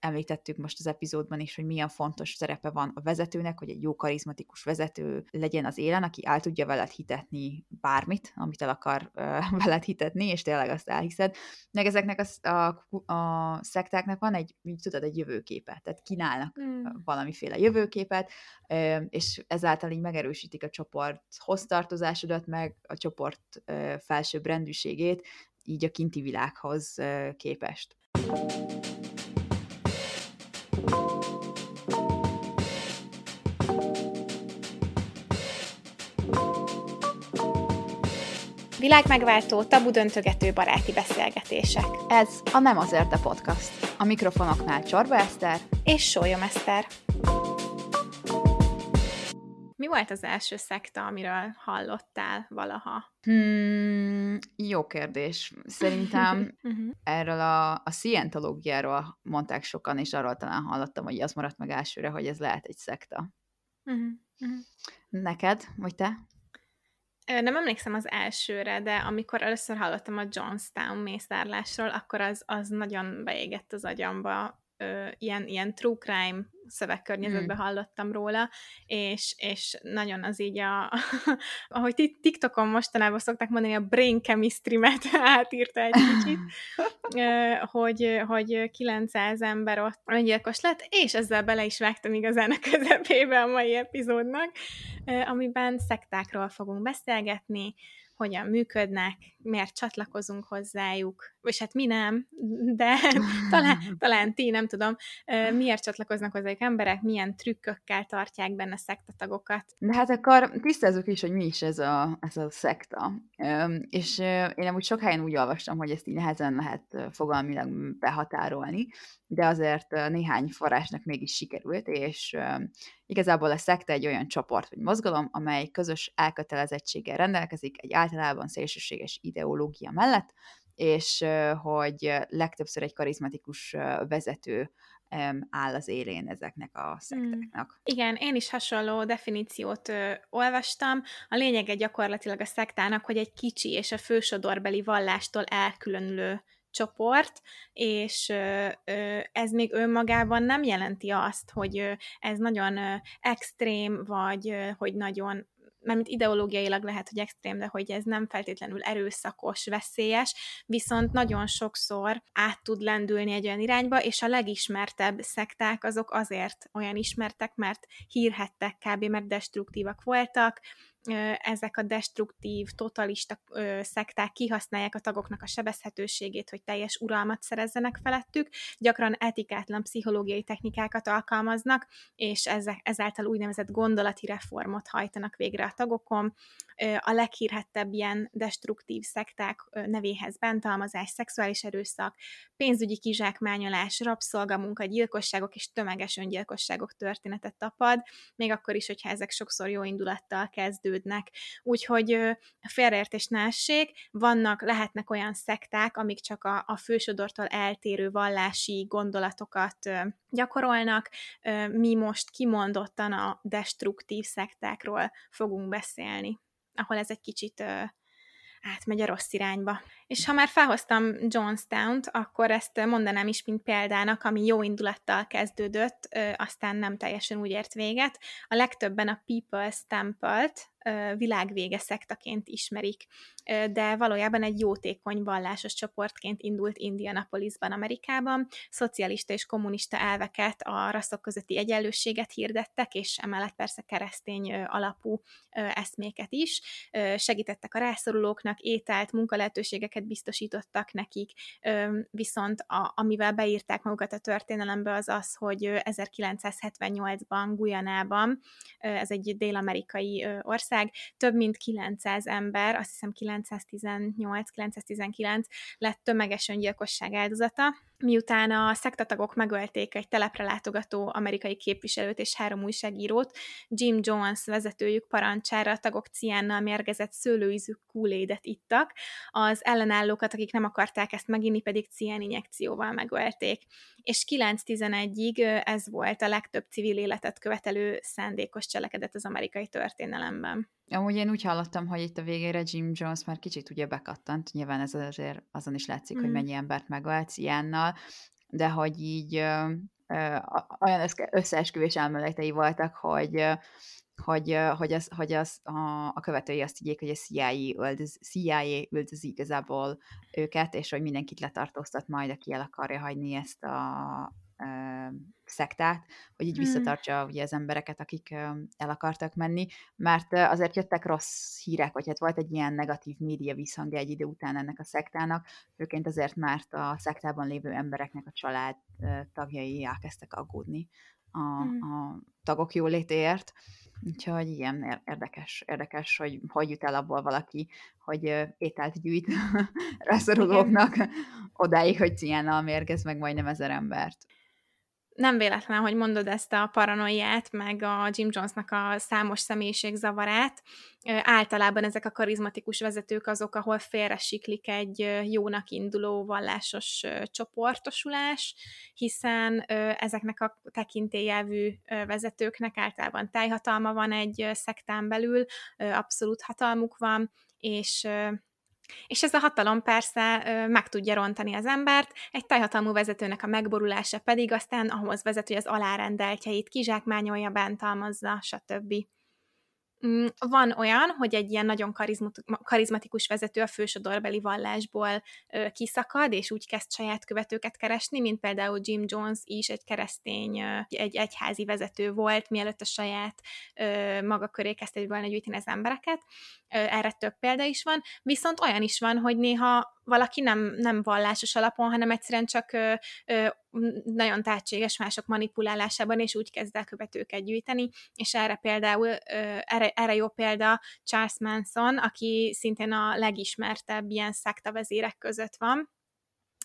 említettük most az epizódban is, hogy milyen fontos szerepe van a vezetőnek, hogy egy jó karizmatikus vezető legyen az élen, aki el tudja veled hitetni bármit, amit el akar veled hitetni, és tényleg azt elhiszed. Meg ezeknek a, a, a szektáknak van egy, mint tudod, egy jövőképet, tehát kínálnak mm. valamiféle jövőképet, és ezáltal így megerősítik a csoport hoztartozásodat, meg a csoport felsőbb rendűségét, így a kinti világhoz képest. Világmegváltó, tabu döntögető baráti beszélgetések. Ez a Nem azért a podcast. A mikrofonoknál Csorba Eszter és Sólyom Eszter. Mi volt az első szekta, amiről hallottál valaha? Hmm, jó kérdés. Szerintem uh-huh. erről a, a szientológiáról mondták sokan, és arról talán hallottam, hogy az maradt meg elsőre, hogy ez lehet egy szekta. Uh-huh. Uh-huh. Neked, vagy te? Nem emlékszem az elsőre, de amikor először hallottam a Johnstown mészárlásról, akkor az, az nagyon beégett az agyamba. Ö, ilyen, ilyen true crime szövegkörnyezetben hmm. hallottam róla, és, és nagyon az így a, ahogy TikTokon mostanában szokták mondani, a brain chemistry-met átírta egy kicsit, hogy, hogy 900 ember ott öngyilkos lett, és ezzel bele is vágtam igazán a közepébe a mai epizódnak, amiben szektákról fogunk beszélgetni, hogyan működnek, miért csatlakozunk hozzájuk, vagy hát mi nem, de talán, talán ti, nem tudom, miért csatlakoznak hozzájuk emberek, milyen trükkökkel tartják benne szektatagokat. De hát akkor tisztázzuk is, hogy mi is ez a, ez a szekta. És én amúgy sok helyen úgy olvastam, hogy ezt így nehezen lehet fogalmilag behatárolni, de azért néhány forrásnak mégis sikerült, és igazából a szekta egy olyan csoport vagy mozgalom, amely közös elkötelezettséggel rendelkezik egy általában szélsőséges ideológia mellett, és hogy legtöbbször egy karizmatikus vezető áll az élén ezeknek a szektáknak. Mm. Igen, én is hasonló definíciót ö, olvastam. A lényege gyakorlatilag a szektának, hogy egy kicsi és a fősodorbeli vallástól elkülönülő csoport, és ez még önmagában nem jelenti azt, hogy ez nagyon extrém, vagy hogy nagyon mert ideológiailag lehet, hogy extrém, de hogy ez nem feltétlenül erőszakos, veszélyes, viszont nagyon sokszor át tud lendülni egy olyan irányba, és a legismertebb szekták azok azért olyan ismertek, mert hírhettek kb. mert destruktívak voltak, ezek a destruktív, totalista szekták kihasználják a tagoknak a sebezhetőségét, hogy teljes uralmat szerezzenek felettük, gyakran etikátlan pszichológiai technikákat alkalmaznak, és ezáltal úgynevezett gondolati reformot hajtanak végre a tagokon. A leghírhettebb ilyen destruktív szekták nevéhez bántalmazás, szexuális erőszak, pénzügyi kizsákmányolás, rabszolgamunka, gyilkosságok és tömeges öngyilkosságok történetet tapad, még akkor is, hogyha ezek sokszor jó indulattal kezdő fejlődnek. Úgyhogy félreértés nássék, vannak, lehetnek olyan szekták, amik csak a, a fősodortól eltérő vallási gondolatokat gyakorolnak. Mi most kimondottan a destruktív szektákról fogunk beszélni, ahol ez egy kicsit átmegy a rossz irányba. És ha már felhoztam Johnstown-t, akkor ezt mondanám is, mint példának, ami jó indulattal kezdődött, aztán nem teljesen úgy ért véget. A legtöbben a People's Temple-t világvége szektaként ismerik, de valójában egy jótékony vallásos csoportként indult Indianapolisban, Amerikában. Szocialista és kommunista elveket, a rasszok közötti egyenlőséget hirdettek, és emellett persze keresztény alapú eszméket is. Segítettek a rászorulóknak, ételt, munkalehetőségeket biztosítottak nekik, viszont a, amivel beírták magukat a történelembe az az, hogy 1978-ban Guyanában, ez egy dél-amerikai ország, ország, több mint 900 ember, azt hiszem 918-919 lett tömeges öngyilkosság áldozata, miután a szektatagok megölték egy telepre látogató amerikai képviselőt és három újságírót, Jim Jones vezetőjük parancsára a tagok ciánnal mérgezett szőlőízű kúlédet ittak, az ellenállókat, akik nem akarták ezt meginni, pedig cián injekcióval megölték. És 9-11-ig ez volt a legtöbb civil életet követelő szándékos cselekedet az amerikai történelemben. Amúgy én úgy hallottam, hogy itt a végére Jim Jones már kicsit ugye bekattant, nyilván ez azért azon is látszik, mm. hogy mennyi embert megölt Ciánnal, de hogy így ö, ö, olyan összeesküvés elméletei voltak, hogy hogy, hogy, az, hogy az, a, a követői azt higgyék, hogy a CIA üldöz, CIA üldözi igazából őket, és hogy mindenkit letartóztat majd, aki el akarja hagyni ezt a, szektát, hogy így hmm. visszatartsa ugye az embereket, akik el akartak menni, mert azért jöttek rossz hírek, vagy hát volt egy ilyen negatív média visszhangja egy idő után ennek a szektának, főként azért, mert a szektában lévő embereknek a család tagjai elkezdtek aggódni a, hmm. a tagok jólétéért, Úgyhogy ilyen érdekes, érdekes, hogy hogy jut el abból valaki, hogy ételt gyűjt rászorulóknak, odáig, hogy ciánnal mérgez meg majdnem ezer embert nem véletlen, hogy mondod ezt a paranoiát, meg a Jim Jonesnak a számos személyiségzavarát. Általában ezek a karizmatikus vezetők azok, ahol félresiklik egy jónak induló vallásos csoportosulás, hiszen ezeknek a tekintélyelvű vezetőknek általában tájhatalma van egy szektán belül, abszolút hatalmuk van, és és ez a hatalom persze meg tudja rontani az embert, egy tajhatalmú vezetőnek a megborulása pedig aztán ahhoz vezet, hogy az alárendeltjeit kizsákmányolja, bántalmazza, stb. Mm, van olyan, hogy egy ilyen nagyon karizmatikus vezető a fősodorbeli vallásból kiszakad, és úgy kezd saját követőket keresni, mint például Jim Jones is egy keresztény, egy egyházi vezető volt, mielőtt a saját maga köré kezdte volna gyűjteni az embereket. Erre több példa is van, viszont olyan is van, hogy néha valaki nem, nem vallásos alapon, hanem egyszerűen csak ö, ö, nagyon tehetséges mások manipulálásában, és úgy kezd el követőket gyűjteni, és erre például, ö, erre, erre jó példa Charles Manson, aki szintén a legismertebb ilyen szektavezérek között van,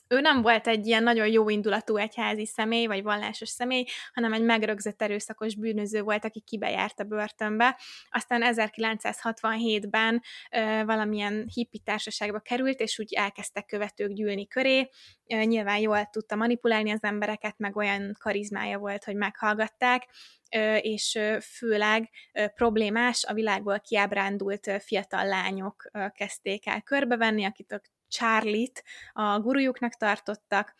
ő nem volt egy ilyen nagyon jó indulatú egyházi személy, vagy vallásos személy, hanem egy megrögzött erőszakos bűnöző volt, aki kibejárt a börtönbe. Aztán 1967-ben ö, valamilyen hippi társaságba került, és úgy elkezdtek követők gyűlni köré. Ö, nyilván jól tudta manipulálni az embereket, meg olyan karizmája volt, hogy meghallgatták, és főleg problémás, a világból kiábrándult fiatal lányok kezdték el körbevenni, akik Charlie-t a gurujuknak tartottak,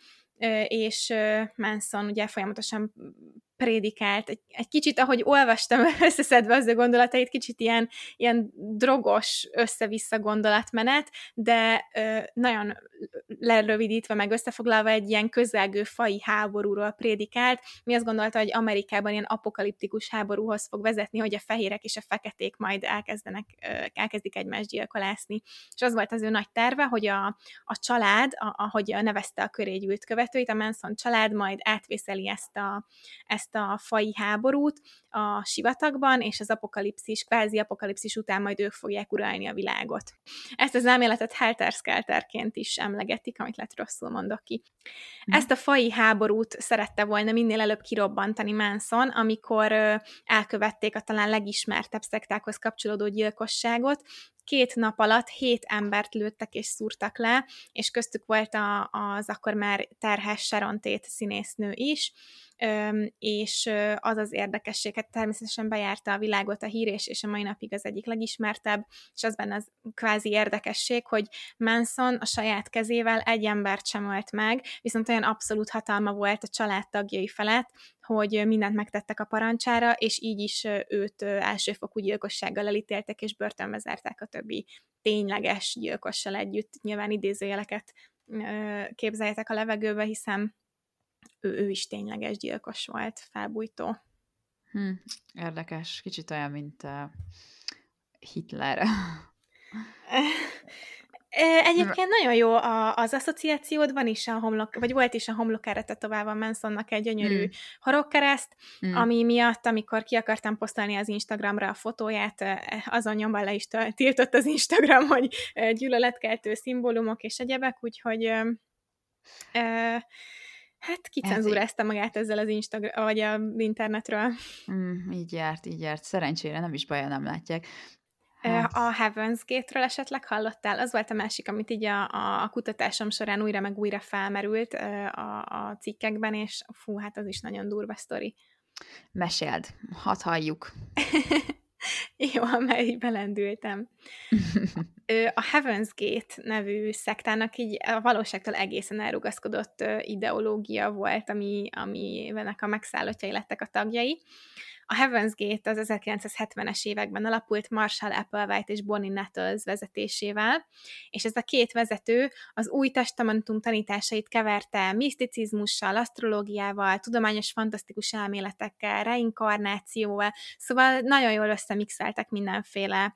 és Manson ugye folyamatosan prédikált, egy, egy kicsit, ahogy olvastam összeszedve az ő gondolatait, kicsit ilyen, ilyen drogos össze-vissza gondolatmenet, de ö, nagyon lerövidítve, meg összefoglalva egy ilyen közelgő fai háborúról prédikált. Mi azt gondolta, hogy Amerikában ilyen apokaliptikus háborúhoz fog vezetni, hogy a fehérek és a feketék majd elkezdenek, ö, elkezdik egymást gyilkolászni. És az volt az ő nagy terve, hogy a, a család, a, ahogy nevezte a köré gyűlt követőit, a Manson család majd átvészeli ezt a, ezt ezt a fai háborút a sivatagban, és az apokalipszis, kvázi apokalipszis után majd ők fogják uralni a világot. Ezt az elméletet Helter-Skelterként is emlegetik, amit lett rosszul mondok ki. Mm. Ezt a fai háborút szerette volna minél előbb kirobbantani Manson, amikor elkövették a talán legismertebb szektákhoz kapcsolódó gyilkosságot, két nap alatt hét embert lőttek és szúrtak le, és köztük volt a, az akkor már terhes Sharon Tate színésznő is, és az az érdekesség, hát természetesen bejárta a világot a hír, és, és a mai napig az egyik legismertebb, és az benne az kvázi érdekesség, hogy Manson a saját kezével egy embert sem ölt meg, viszont olyan abszolút hatalma volt a családtagjai felett, hogy mindent megtettek a parancsára, és így is őt elsőfokú gyilkossággal elítéltek, és börtönbe zárták a többi tényleges gyilkossal együtt. Nyilván idézőjeleket képzeljetek a levegőbe, hiszen ő, ő is tényleges gyilkos volt, felbújtó. Hm, érdekes, kicsit olyan, mint uh, Hitler. Egyébként nagyon jó a, az asszociációd, van is a homlok, vagy volt is a homlokára tetoválva Mansonnak egy gyönyörű mm. horogkereszt, mm. ami miatt, amikor ki akartam posztolni az Instagramra a fotóját, azon nyomban le is tiltott az Instagram, hogy gyűlöletkeltő szimbólumok és egyebek, úgyhogy uh, Hát kicenzúrázta magát ezzel az Instagram, vagy a internetről. Mm, így járt, így járt. Szerencsére nem is baja, nem látják. Hát. A Heaven's Gate-ről esetleg hallottál? Az volt a másik, amit így a, a, a kutatásom során újra meg újra felmerült a, a cikkekben, és fú, hát az is nagyon durva sztori. Meséld, hadd halljuk. Jó, így belendültem. A Heaven's Gate nevű szektának így a valóságtól egészen elrugaszkodott ideológia volt, ami, amivenek a megszállottjai lettek a tagjai. A Heaven's Gate az 1970-es években alapult Marshall Applewhite és Bonnie Nettles vezetésével, és ez a két vezető az új testamentum tanításait keverte miszticizmussal, asztrológiával, tudományos fantasztikus elméletekkel, reinkarnációval, szóval nagyon jól összemixeltek mindenféle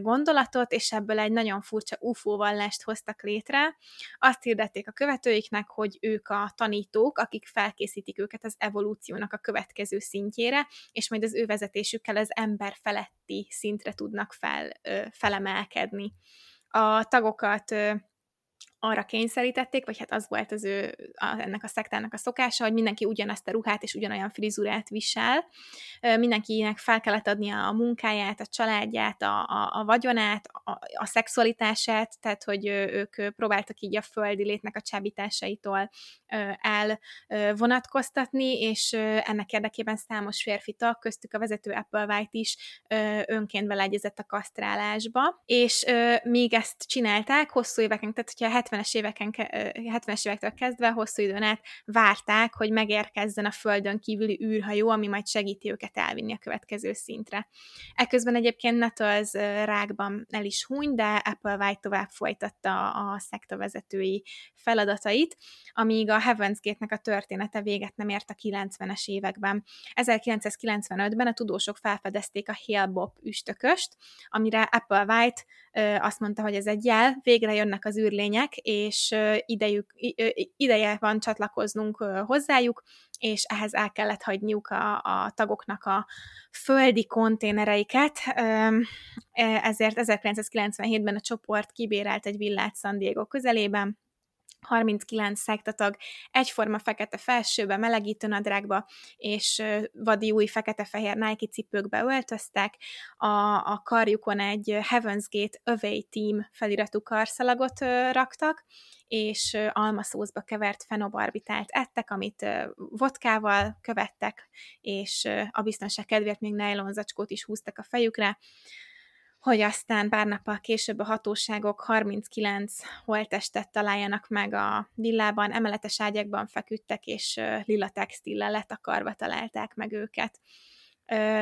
gondolatot, és ebből egy nagyon furcsa UFO vallást hoztak létre. Azt hirdették a követőiknek, hogy ők a tanítók, akik felkészítik őket az evolúciónak a következő szintjére, és majd az ő vezetésükkel az ember feletti szintre tudnak fel, felemelkedni. A tagokat arra kényszerítették, vagy hát az volt az ő, a, ennek a szektának a szokása, hogy mindenki ugyanazt a ruhát és ugyanolyan frizurát visel. Mindenkinek fel kellett adnia a munkáját, a családját, a, a, a vagyonát, a, a szexualitását, tehát hogy ők próbáltak így a földi létnek a csábításaitól elvonatkoztatni, és ennek érdekében számos férfi tag, köztük a vezető Applewhite is önként beleegyezett a kasztrálásba, és míg ezt csinálták, hosszú éveken, tehát hogyha 70-es, éveken, 70-es évektől kezdve hosszú időn át várták, hogy megérkezzen a földön kívüli űrhajó, ami majd segíti őket elvinni a következő szintre. Ekközben egyébként Nettles rákban el is huny, de Applewhite tovább folytatta a szekta vezetői feladatait, amíg a Heaven's Gate-nek a története véget nem ért a 90-es években. 1995-ben a tudósok felfedezték a Hale-Bopp üstököst, amire Applewhite azt mondta, hogy ez egy jel, végre jönnek az űrlények, és idejük, ideje van csatlakoznunk hozzájuk, és ehhez el kellett hagyniuk a, a tagoknak a földi konténereiket, e, ezért 1997-ben a csoport kibérelt egy villát San Diego közelében, 39 szektatag egyforma fekete felsőbe, melegítő nadrágba és vadi új fekete-fehér Nike cipőkbe öltöztek, a, a karjukon egy Heaven's Gate Away Team feliratú karszalagot raktak, és almaszózba kevert fenobarbitált ettek, amit vodkával követtek, és a biztonság kedvéért még nylon zacskót is húztak a fejükre hogy aztán pár nappal később a hatóságok 39 holtestet találjanak meg a villában, emeletes ágyakban feküdtek, és lila textillel letakarva találták meg őket.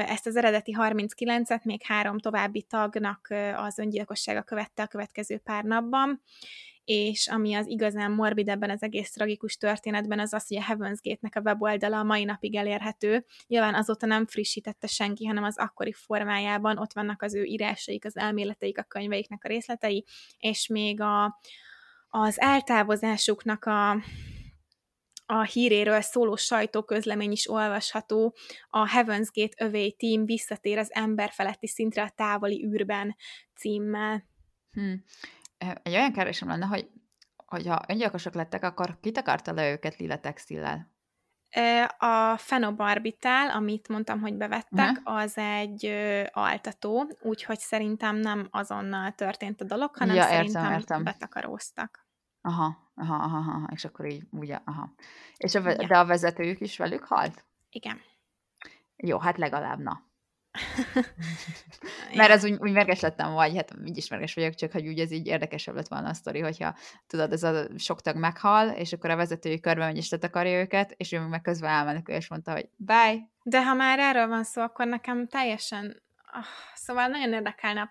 Ezt az eredeti 39-et még három további tagnak az öngyilkossága követte a következő pár napban, és ami az igazán morbid ebben az egész tragikus történetben, az az, hogy a Heaven's Gate-nek a weboldala a mai napig elérhető. Nyilván azóta nem frissítette senki, hanem az akkori formájában ott vannak az ő írásaik, az elméleteik, a könyveiknek a részletei, és még a, az eltávozásuknak a, a híréről szóló sajtóközlemény is olvasható, a Heaven's Gate Away Team visszatér az ember feletti szintre a távoli űrben címmel. Hmm egy olyan kérdésem lenne, hogy hogyha öngyilkosok lettek, akkor kit akarta le őket lila textillel? A fenobarbitál, amit mondtam, hogy bevettek, uh-huh. az egy altató, úgyhogy szerintem nem azonnal történt a dolog, hanem ja, értem, szerintem értem. betakaróztak. Aha, aha, aha, aha, és akkor így, ugye, aha. És a, ja. de a vezetőjük is velük halt? Igen. Jó, hát legalább, na. Mert ez úgy, úgy mérges lettem, vagy hát így is mérges vagyok, csak hogy úgy ez így érdekesebb lett volna a sztori, hogyha tudod, ez a sok tag meghal, és akkor a vezetői körbe megy és akarja őket, és ő meg közben elmenekül, és mondta, hogy bye. De ha már erről van szó, akkor nekem teljesen Szóval nagyon érdekelne a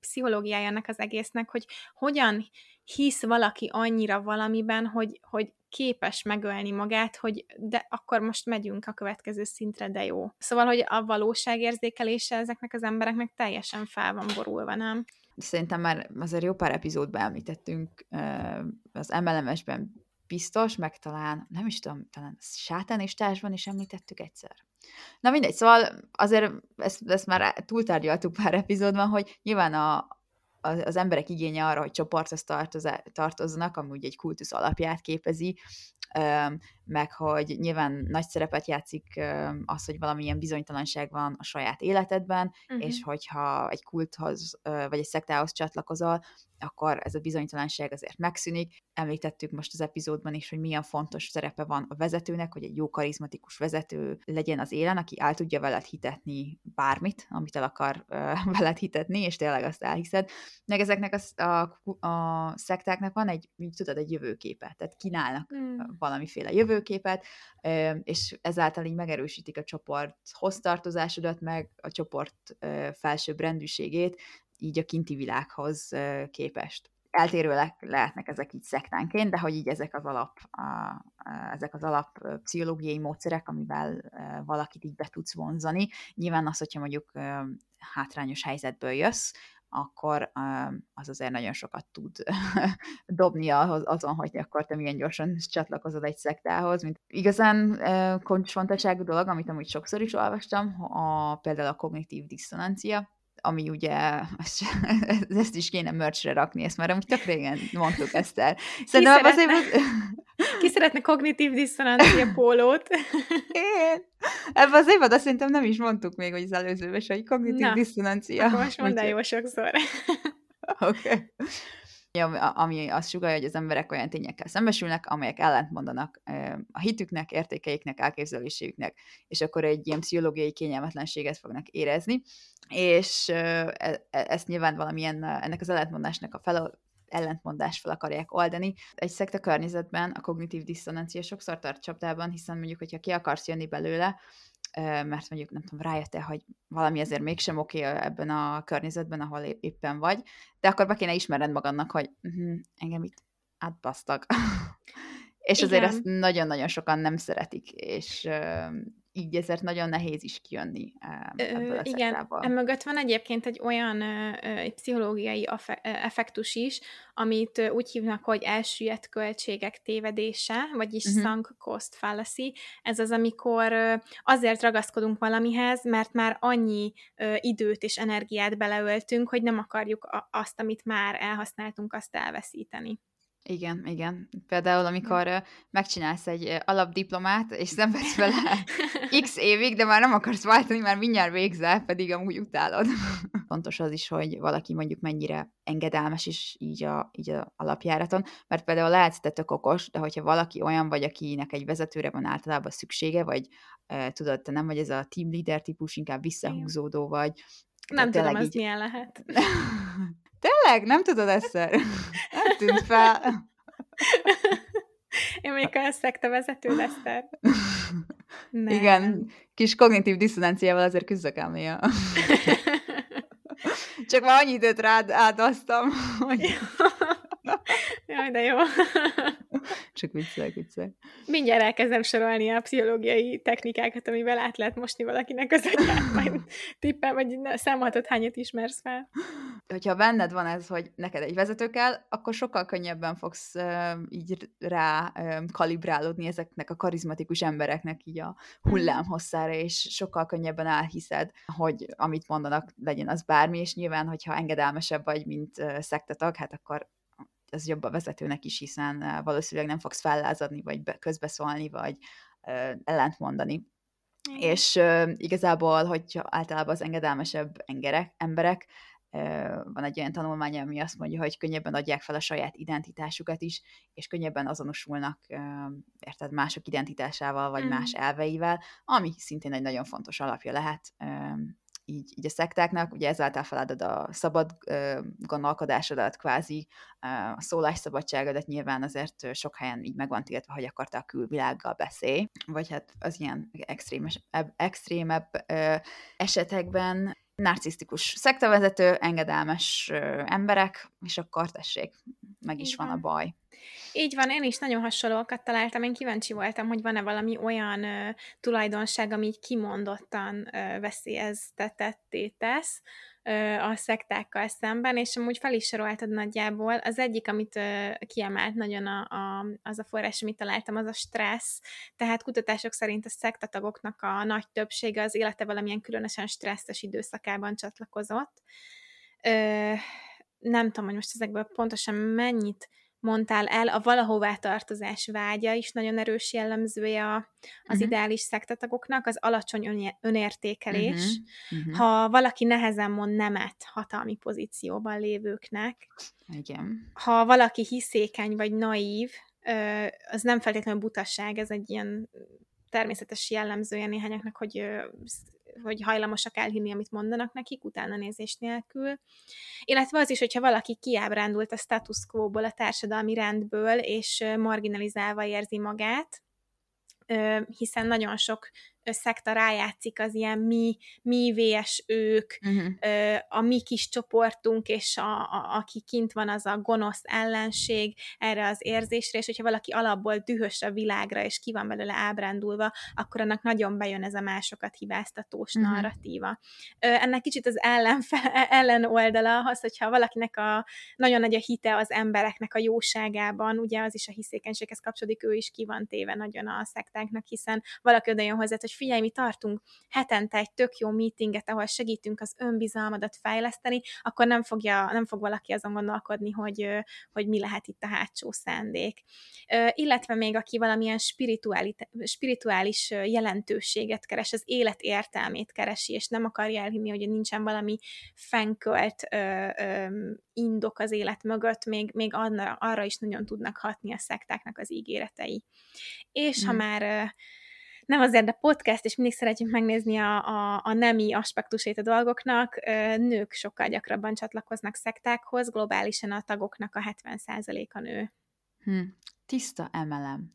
pszichológiája ennek az egésznek, hogy hogyan hisz valaki annyira valamiben, hogy, hogy képes megölni magát, hogy de akkor most megyünk a következő szintre, de jó. Szóval, hogy a valóságérzékelése ezeknek az embereknek teljesen fel van borulva, nem? Szerintem már azért jó pár epizódban említettünk az MLMS-ben biztos, meg talán, nem is tudom, talán sátánistásban is említettük egyszer. Na mindegy, szóval azért ezt, ezt már túltárgyaltuk pár epizódban, hogy nyilván a, az emberek igénye arra, hogy csoporthoz tartozzanak, ami ugye egy kultusz alapját képezi, meg hogy nyilván nagy szerepet játszik az, hogy valamilyen bizonytalanság van a saját életedben, uh-huh. és hogyha egy kulthoz vagy egy szektához csatlakozol, akkor ez a bizonytalanság azért megszűnik. Említettük most az epizódban is, hogy milyen fontos szerepe van a vezetőnek, hogy egy jó karizmatikus vezető legyen az élen, aki el tudja veled hitetni bármit, amit el akar veled hitetni, és tényleg azt elhiszed. Meg ezeknek a, a, a szektáknak van egy, tudod, egy jövőképe, tehát kínálnak mm. Valamiféle jövőképet, és ezáltal így megerősítik a csoport hoztartozásodat, meg a csoport felsőbb rendűségét, így a kinti világhoz képest. Eltérőek lehetnek ezek így szektánként, de hogy így ezek az alap, a, a, ezek az alap pszichológiai módszerek, amivel valakit így be tudsz vonzani. Nyilván az, hogyha mondjuk hátrányos helyzetből jössz, akkor az azért nagyon sokat tud dobni azon, hogy akkor te milyen gyorsan csatlakozod egy szektához. Mint igazán fontosságú dolog, amit amúgy sokszor is olvastam, a, például a kognitív diszonancia, ami ugye, ezt is kéne merchre rakni, ezt már amúgy tök régen mondtuk ezt el. Szerintem azért... ki szeretne kognitív diszonancia pólót? Én. Ebben az évben azt szerintem nem is mondtuk még, hogy az előzőben hogy kognitív Na, diszonancia. akkor most mondd el jó sokszor. Oké. Okay ami azt sugalja, hogy az emberek olyan tényekkel szembesülnek, amelyek ellentmondanak a hitüknek, értékeiknek, elképzelésüknek, és akkor egy ilyen pszichológiai kényelmetlenséget fognak érezni, és e, e, ezt nyilván valamilyen ennek az ellentmondásnak a ellentmondást fel akarják oldani. Egy szekta környezetben a kognitív diszonancia sokszor tart csapdában, hiszen mondjuk, hogyha ki akarsz jönni belőle, mert mondjuk nem tudom, rájöttél, hogy valami azért mégsem oké ebben a környezetben, ahol éppen vagy, de akkor be kéne ismerned magadnak, hogy uh-huh, engem itt átbasztak. és Igen. azért ezt nagyon-nagyon sokan nem szeretik, és így ezért nagyon nehéz is kijönni ebből a Igen, szektából. emögött van egyébként egy olyan egy pszichológiai effektus is, amit úgy hívnak, hogy elsüllyedt költségek tévedése, vagyis uh-huh. sunk cost fallacy. Ez az, amikor azért ragaszkodunk valamihez, mert már annyi időt és energiát beleöltünk, hogy nem akarjuk azt, amit már elhasználtunk, azt elveszíteni. Igen, igen. Például, amikor megcsinálsz egy alapdiplomát, és szenvedsz vele x évig, de már nem akarsz váltani, már mindjárt végzel, pedig amúgy utálod. Fontos az is, hogy valaki mondjuk mennyire engedelmes is így a, így a alapjáraton, mert például lehetsz te tök okos, de hogyha valaki olyan vagy, akinek egy vezetőre van általában szüksége, vagy e, tudod, te nem vagy ez a team leader típus, inkább visszahúzódó vagy. Nem tudom, az így... milyen lehet. Tényleg? Nem tudod ezt? Nem tűnt fel. Én még a szekta vezető Leszter. Igen, kis kognitív diszonanciával azért küzdök el néha. Csak már annyi időt rád átasztam, hogy... Jaj, de jó. Csak viccelek, viccelek. Mindjárt elkezdem sorolni a pszichológiai technikákat, amivel át lehet mosni valakinek az agyát, majd tippel, vagy számolhatod hányat ismersz fel. Hogyha benned van ez, hogy neked egy vezető kell, akkor sokkal könnyebben fogsz így rá kalibrálódni ezeknek a karizmatikus embereknek így a hullámhosszára, és sokkal könnyebben elhiszed, hogy amit mondanak, legyen az bármi, és nyilván, hogyha engedelmesebb vagy, mint szektetag, hát akkor ez jobb a vezetőnek is, hiszen valószínűleg nem fogsz fellázadni, vagy közbeszólni, vagy ellentmondani. Mm. És uh, igazából, hogy általában az engedelmesebb engerek, emberek, uh, van egy olyan tanulmány, ami azt mondja, hogy könnyebben adják fel a saját identitásukat is, és könnyebben azonosulnak, uh, érted, mások identitásával, vagy mm. más elveivel, ami szintén egy nagyon fontos alapja lehet így, így a szektáknak, ugye ezáltal feladod a szabad uh, gondolkodásodat, kvázi a szólásszabadságodat nyilván azért sok helyen így meg van tiltva, hogy akarta a külvilággal beszélj, vagy hát az ilyen extrémes, extrémebb uh, esetekben narcisztikus szektavezető, engedelmes uh, emberek, és akkor tessék, meg is Igen. van a baj. Így van, én is nagyon hasonlókat találtam. Én kíváncsi voltam, hogy van-e valami olyan ö, tulajdonság, ami így kimondottan ö, veszélyeztetetté tesz ö, a szektákkal szemben, és amúgy fel is soroltad nagyjából. Az egyik, amit ö, kiemelt nagyon a, a, az a forrás, amit találtam, az a stressz. Tehát kutatások szerint a szektatagoknak a nagy többsége az élete valamilyen különösen stresszes időszakában csatlakozott. Ö, nem tudom, hogy most ezekből pontosan mennyit mondtál el, a valahová tartozás vágya is nagyon erős jellemzője az uh-huh. ideális szektatagoknak, az alacsony önértékelés. Uh-huh. Uh-huh. Ha valaki nehezen mond nemet hatalmi pozícióban lévőknek, Igen. ha valaki hiszékeny vagy naív, az nem feltétlenül butasság, ez egy ilyen természetes jellemzője néhányaknak, hogy hogy hajlamosak elhinni, amit mondanak nekik, utána nézés nélkül. Illetve az is, hogyha valaki kiábrándult a status quo-ból, a társadalmi rendből, és marginalizálva érzi magát, hiszen nagyon sok szekta rájátszik az ilyen mi, mi vs ők, uh-huh. a mi kis csoportunk, és a, a, aki kint van, az a gonosz ellenség erre az érzésre, és hogyha valaki alapból dühös a világra, és ki van belőle ábrándulva, akkor annak nagyon bejön ez a másokat hibáztatós uh-huh. narratíva. Ennek kicsit az ellenfe, ellen oldala az, hogyha valakinek a nagyon nagy a hite az embereknek a jóságában, ugye az is a hiszékenységhez kapcsolódik, ő is ki van téve nagyon a szektáknak, hiszen valaki oda jön hozzá, hogy figyelj, mi tartunk hetente egy tök jó meetinget, ahol segítünk az önbizalmadat fejleszteni, akkor nem, fogja, nem fog valaki azon gondolkodni, hogy, hogy mi lehet itt a hátsó szándék. Illetve még aki valamilyen spirituális, jelentőséget keres, az élet értelmét keresi, és nem akarja elhinni, hogy nincsen valami fenkölt indok az élet mögött, még, még arra, arra is nagyon tudnak hatni a szektáknak az ígéretei. És mm. ha már nem azért, de podcast, és mindig szeretjük megnézni a, a, a nemi aspektusét a dolgoknak. Nők sokkal gyakrabban csatlakoznak szektákhoz, globálisan a tagoknak a 70%-a nő. Hm. Tiszta emelem.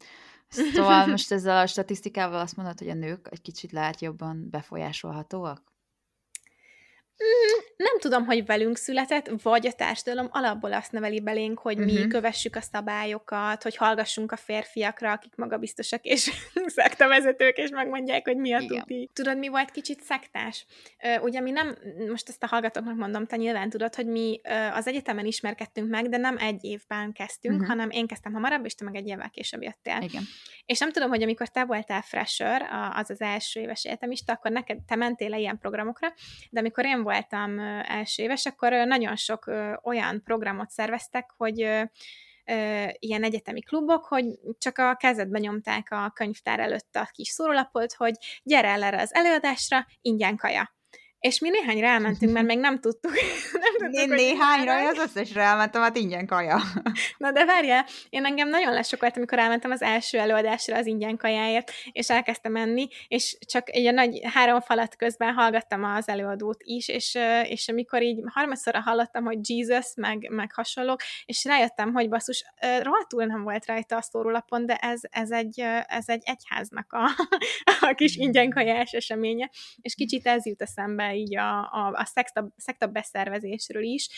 Szóval most ezzel a statisztikával azt mondod, hogy a nők egy kicsit lehet jobban befolyásolhatóak? Mm, nem tudom, hogy velünk született, vagy a társadalom alapból azt neveli belénk, hogy mi uh-huh. kövessük a szabályokat, hogy hallgassunk a férfiakra, akik magabiztosak és szektavezetők, és megmondják, hogy mi a tuti. Tudod, mi volt kicsit szektás? Ugye mi nem, most ezt a hallgatóknak mondom, te nyilván tudod, hogy mi az egyetemen ismerkedtünk meg, de nem egy évben kezdtünk, uh-huh. hanem én kezdtem hamarabb, és te meg egy évvel később jöttél. Igen. És nem tudom, hogy amikor te voltál fresher, az az első éves egyetemista, akkor neked, te mentél le ilyen programokra, de amikor én voltam első éves, akkor nagyon sok olyan programot szerveztek, hogy ilyen egyetemi klubok, hogy csak a kezedbe nyomták a könyvtár előtt a kis szórólapot, hogy gyere el erre az előadásra, ingyen kaja. És mi néhányra elmentünk, mert még nem tudtuk. nem tudtuk én néhányra, az összesre elmentem, hát ingyen kaja. Na de várjál, én engem nagyon lesokolt, amikor elmentem az első előadásra az ingyen kajáért, és elkezdtem menni, és csak egy nagy három falat közben hallgattam az előadót is, és, és amikor így harmadszorra hallottam, hogy Jesus, meg, meg hasonlók, és rájöttem, hogy basszus, rohadtul nem volt rajta a szórólapon, de ez, ez, egy, ez egy egyháznak a, a kis ingyen kajás eseménye, és kicsit ez jut eszembe így a, a, a szekta, szekta beszervezésről is,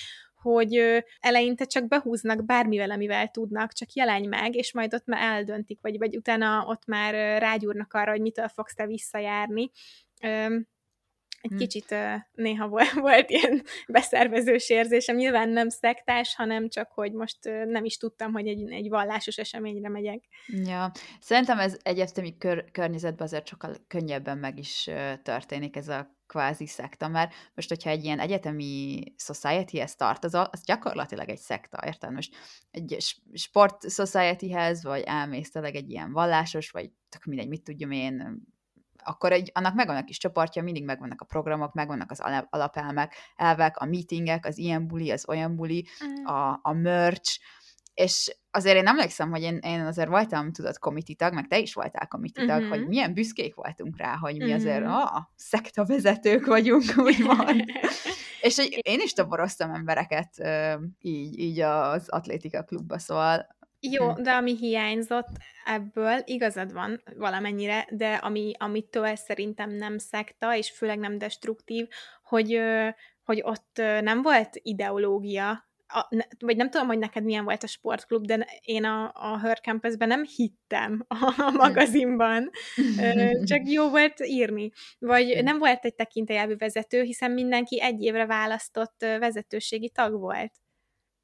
hogy eleinte csak behúznak bármivel, amivel tudnak, csak jelenj meg, és majd ott már eldöntik, vagy, vagy utána ott már rágyúrnak arra, hogy mitől fogsz te visszajárni egy hmm. kicsit néha volt, volt ilyen beszervezős érzésem, nyilván nem szektás, hanem csak, hogy most nem is tudtam, hogy egy, egy vallásos eseményre megyek. Ja, szerintem ez egyetemi kör, környezetben azért sokkal könnyebben meg is történik ez a kvázi szekta, mert most, hogyha egy ilyen egyetemi society-hez tartozol, az gyakorlatilag egy szekta, érted? Most egy sport society-hez, vagy elmész egy ilyen vallásos, vagy tök mindegy, mit tudjam én, akkor egy, annak megvan a kis csoportja, mindig megvannak a programok, megvannak az alapelmek, elvek, a meetingek, az ilyen buli, az olyan buli, mm. a, a merch, és azért én emlékszem, hogy én, én azért voltam, tudod, komititag, meg te is voltál komititag, uh-huh. hogy milyen büszkék voltunk rá, hogy mi uh-huh. azért, ah, szekta vezetők vagyunk, úgymond. és hogy én is toboroztam embereket így, így az atlétika klubba, szóval jó, hm. de ami hiányzott ebből, igazad van valamennyire, de ami, amitől szerintem nem szekta, és főleg nem destruktív, hogy, hogy ott nem volt ideológia, a, ne, vagy nem tudom, hogy neked milyen volt a sportklub, de én a, a Her Campusben nem hittem a, a magazinban, csak jó volt írni. Vagy nem volt egy tekintélyelvű vezető, hiszen mindenki egy évre választott vezetőségi tag volt.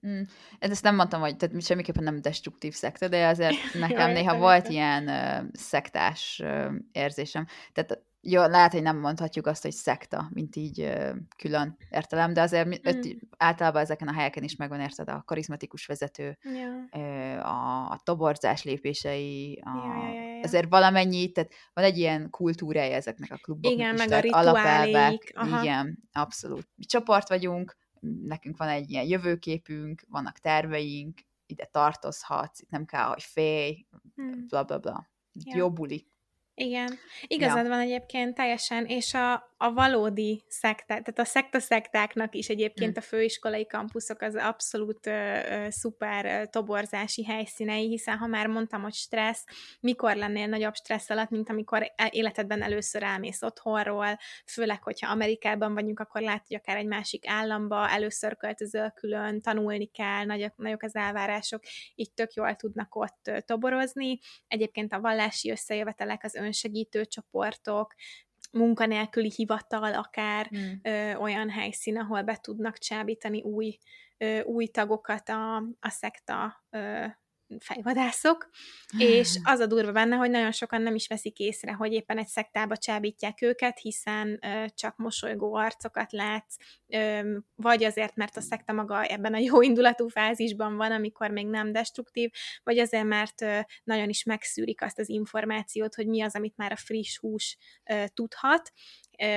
Mm. Ezt nem mondtam, hogy tehát semmiképpen nem destruktív szekta, de azért nekem néha volt ilyen uh, szektás uh, érzésem. Tehát jó, lehet, hogy nem mondhatjuk azt, hogy szekta, mint így külön értelem, de azért mm. általában ezeken a helyeken is megvan, érted, a karizmatikus vezető, yeah. a, a toborzás lépései, a, yeah, yeah, yeah. azért valamennyi, tehát van egy ilyen kultúrája ezeknek a kluboknak Igen, is, meg a rituálék. Igen, abszolút. Mi csoport vagyunk, nekünk van egy ilyen jövőképünk, vannak terveink, ide tartozhatsz, itt nem kell, hogy félj, hmm. bla bla bla. Ja. Jó buli. Igen, igazad ja. van egyébként teljesen, és a, a valódi szekták, tehát a szekta-szektáknak is egyébként hm. a főiskolai kampuszok az abszolút ö, ö, szuper ö, toborzási helyszínei, hiszen ha már mondtam, hogy stressz, mikor lennél nagyobb stressz alatt, mint amikor e, életedben először elmész otthonról, főleg, hogyha Amerikában vagyunk, akkor látod, hogy akár egy másik államba először költözöl külön, tanulni kell, nagyok, nagyok az elvárások, így tök jól tudnak ott toborozni. Egyébként a vallási összejövetelek, az önsegítő csoportok, munkanélküli hivatal, akár mm. ö, olyan helyszín, ahol be tudnak csábítani új, ö, új tagokat a, a szekta ö, fejvadászok, és az a durva benne, hogy nagyon sokan nem is veszik észre, hogy éppen egy szektába csábítják őket, hiszen ö, csak mosolygó arcokat látsz, ö, vagy azért, mert a szekta maga ebben a jó indulatú fázisban van, amikor még nem destruktív, vagy azért, mert ö, nagyon is megszűrik azt az információt, hogy mi az, amit már a friss hús ö, tudhat,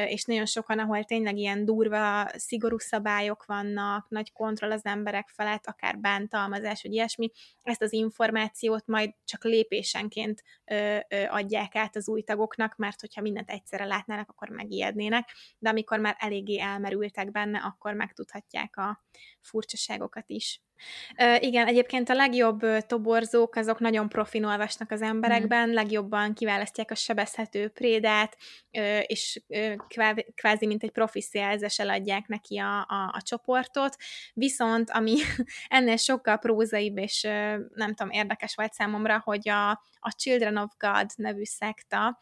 és nagyon sokan, ahol tényleg ilyen durva, szigorú szabályok vannak, nagy kontroll az emberek felett, akár bántalmazás, vagy ilyesmi, ezt az információt majd csak lépésenként adják át az új tagoknak, mert hogyha mindent egyszerre látnának, akkor megijednének, de amikor már eléggé elmerültek benne, akkor megtudhatják a furcsaságokat is. Uh, igen, egyébként a legjobb toborzók, azok nagyon profin olvasnak az emberekben, mm. legjobban kiválasztják a sebezhető prédát, uh, és kvázi mint egy profi szélzes eladják neki a, a, a csoportot, viszont ami ennél sokkal prózaibb, és nem tudom, érdekes volt számomra, hogy a, a Children of God nevű szekta,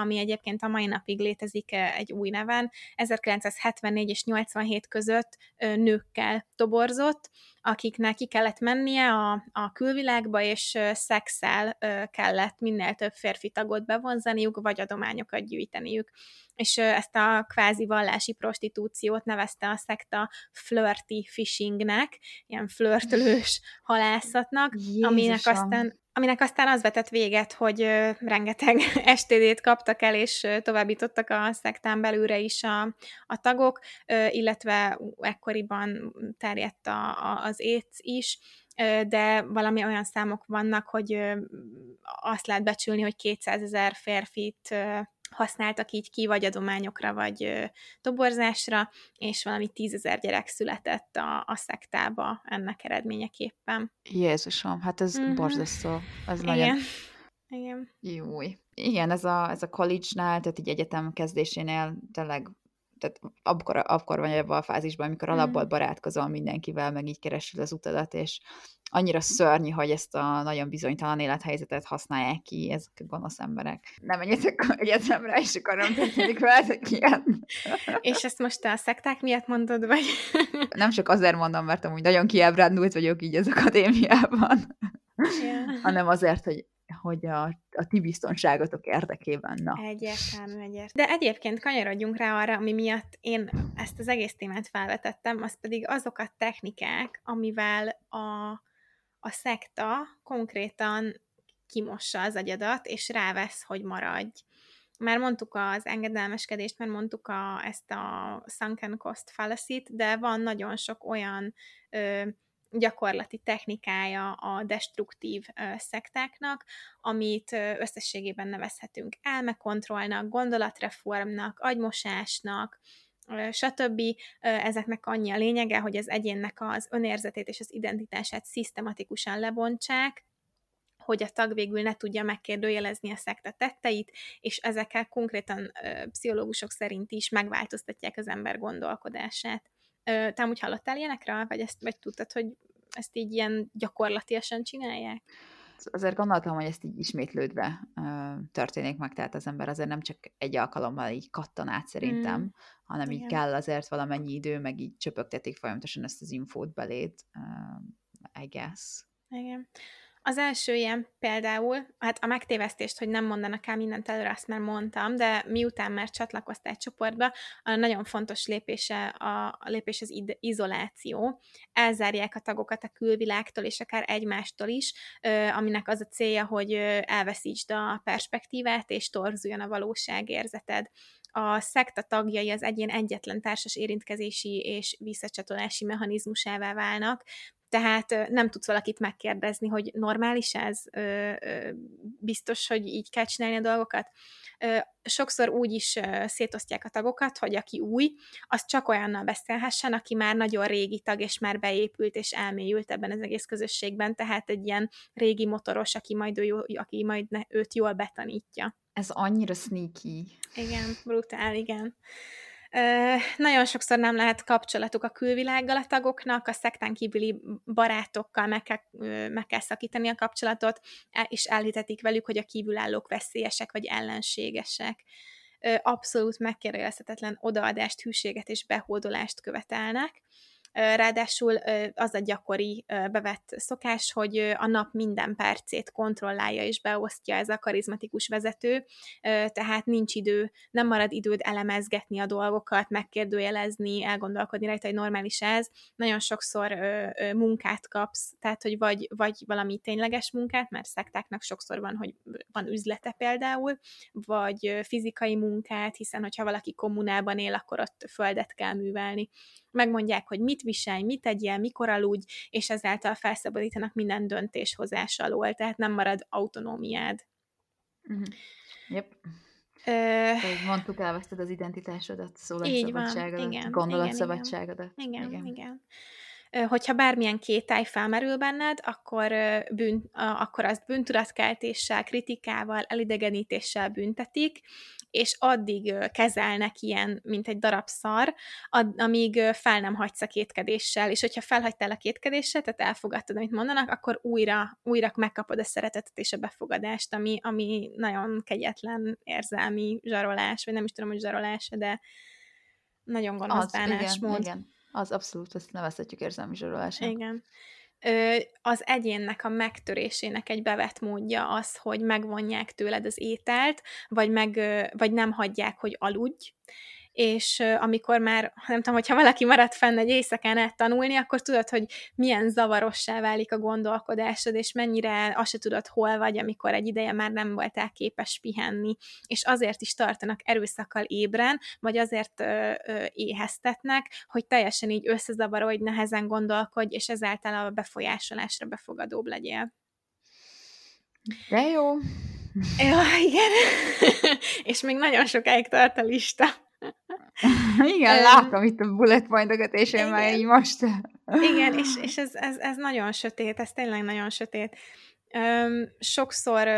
ami egyébként a mai napig létezik egy új neven, 1974 és 87 között nőkkel toborzott, akiknek ki kellett mennie a, a külvilágba, és szexel kellett minél több férfi tagot bevonzaniuk, vagy adományokat gyűjteniük. És ezt a kvázi vallási prostitúciót nevezte a szekta flirty fishingnek, ilyen flörtölős halászatnak, Jézusom. aminek aztán aminek aztán az vetett véget, hogy rengeteg STD-t kaptak el, és továbbítottak a szektán belülre is a, a tagok, illetve ekkoriban terjedt a, a, az éc is, de valami olyan számok vannak, hogy azt lehet becsülni, hogy 200 ezer férfit használtak így ki, vagy adományokra, vagy toborzásra, és valami tízezer gyerek született a, a szektába ennek eredményeképpen. Jézusom, hát ez mm-hmm. borzasztó. Ez Igen. nagyon... Igen. Júj. Igen, ez a, ez a college-nál, tehát így egyetem kezdésénél tényleg tehát akkor, akkor van ebben a fázisban, amikor alapból barátkozol mindenkivel, meg így keresed az utadat, és annyira szörnyű, hogy ezt a nagyon bizonytalan élethelyzetet használják ki ezek a gonosz emberek. Nem menjetek egyetemre, és akkor nem történik veletek ilyen. És ezt most te a szekták miatt mondod, vagy? Nem csak azért mondom, mert amúgy nagyon kiábrándult vagyok így az akadémiában, yeah. hanem azért, hogy hogy a, a ti biztonságotok érdekében. Na. Egyértelmű, egyértelmű. De egyébként kanyarodjunk rá arra, ami miatt én ezt az egész témát felvetettem, az pedig azok a technikák, amivel a, a szekta konkrétan kimossa az agyadat, és rávesz, hogy maradj. Már mondtuk az engedelmeskedést, már mondtuk a, ezt a sunken cost fallacy de van nagyon sok olyan ö, gyakorlati technikája a destruktív ö, szektáknak, amit ö, összességében nevezhetünk elmekontrollnak, gondolatreformnak, agymosásnak, stb. Ezeknek annyi a lényege, hogy az egyénnek az önérzetét és az identitását szisztematikusan lebontsák, hogy a tag végül ne tudja megkérdőjelezni a szekta tetteit, és ezekkel konkrétan pszichológusok szerint is megváltoztatják az ember gondolkodását. Ö, te úgy hallottál ilyenekről, vagy, ezt, vagy tudtad, hogy ezt így ilyen gyakorlatilag csinálják? Azért gondoltam, hogy ezt így ismétlődve uh, történik meg, tehát az ember azért nem csak egy alkalommal így kattan át szerintem, mm. hanem Igen. így kell azért valamennyi idő, meg így csöpögtetik folyamatosan ezt az infót beléd, uh, I guess. Igen. Az első ilyen például, hát a megtévesztést, hogy nem mondanak el mindent előre, azt már mondtam, de miután már csatlakoztál csoportba, a nagyon fontos lépése a, a lépés az izoláció. Elzárják a tagokat a külvilágtól, és akár egymástól is, aminek az a célja, hogy elveszítsd a perspektívát, és torzuljon a valóságérzeted a szekta tagjai az egyén egyetlen társas érintkezési és visszacsatolási mechanizmusává válnak, tehát nem tudsz valakit megkérdezni, hogy normális ez, biztos, hogy így kell csinálni a dolgokat. Sokszor úgy is szétosztják a tagokat, hogy aki új, az csak olyannal beszélhessen, aki már nagyon régi tag, és már beépült és elmélyült ebben az egész közösségben, tehát egy ilyen régi motoros, aki majd, ő, aki majd őt jól betanítja. Ez annyira sneaky. Igen, brutál, igen. Nagyon sokszor nem lehet kapcsolatuk a külvilággal a tagoknak, a szektán kívüli barátokkal meg kell, meg kell szakítani a kapcsolatot, e, és elhitetik velük, hogy a kívülállók veszélyesek vagy ellenségesek. Abszolút megkérdezhetetlen odaadást, hűséget és behódolást követelnek Ráadásul az a gyakori bevett szokás, hogy a nap minden percét kontrollálja és beosztja ez a karizmatikus vezető, tehát nincs idő, nem marad időd elemezgetni a dolgokat, megkérdőjelezni, elgondolkodni rajta, hogy normális ez. Nagyon sokszor munkát kapsz, tehát hogy vagy, vagy valami tényleges munkát, mert szektáknak sokszor van, hogy van üzlete például, vagy fizikai munkát, hiszen hogyha valaki kommunában él, akkor ott földet kell művelni megmondják, hogy mit viselj, mit tegyél, mikor aludj, és ezáltal felszabadítanak minden döntéshozás alól, tehát nem marad autonómiád. Uh-huh. Yep. Ö... mondtuk, elveszted az identitásodat, szólásszabadságodat, gondolatszabadságodat. Igen, igen. igen. igen hogyha bármilyen kétály felmerül benned, akkor, bűn, akkor azt bűntudatkeltéssel, kritikával, elidegenítéssel büntetik, és addig kezelnek ilyen, mint egy darab szar, amíg fel nem hagysz a kétkedéssel, és hogyha felhagytál a kétkedéssel, tehát elfogadtad, amit mondanak, akkor újra, újra megkapod a szeretetet és a befogadást, ami, ami nagyon kegyetlen érzelmi zsarolás, vagy nem is tudom, hogy zsarolás, de nagyon gonosz bánásmód. Igen, igen. Az abszolút, ezt nevezhetjük érzelmi zsarolásnak. Igen. Az egyénnek a megtörésének egy bevett módja az, hogy megvonják tőled az ételt, vagy, meg, vagy nem hagyják, hogy aludj, és amikor már, nem tudom, hogyha valaki marad fenn egy éjszakán át tanulni, akkor tudod, hogy milyen zavarossá válik a gondolkodásod, és mennyire azt se tudod, hol vagy, amikor egy ideje már nem voltál képes pihenni, és azért is tartanak erőszakkal ébren, vagy azért ö, ö, éheztetnek, hogy teljesen így hogy nehezen gondolkodj, és ezáltal a befolyásolásra befogadóbb legyél. De jó. Ja, igen. és még nagyon sokáig tart a lista. Igen, látom itt a bullet pointokat, és én igen. már így most... igen, és, és ez, ez, ez nagyon sötét, ez tényleg nagyon sötét. Sokszor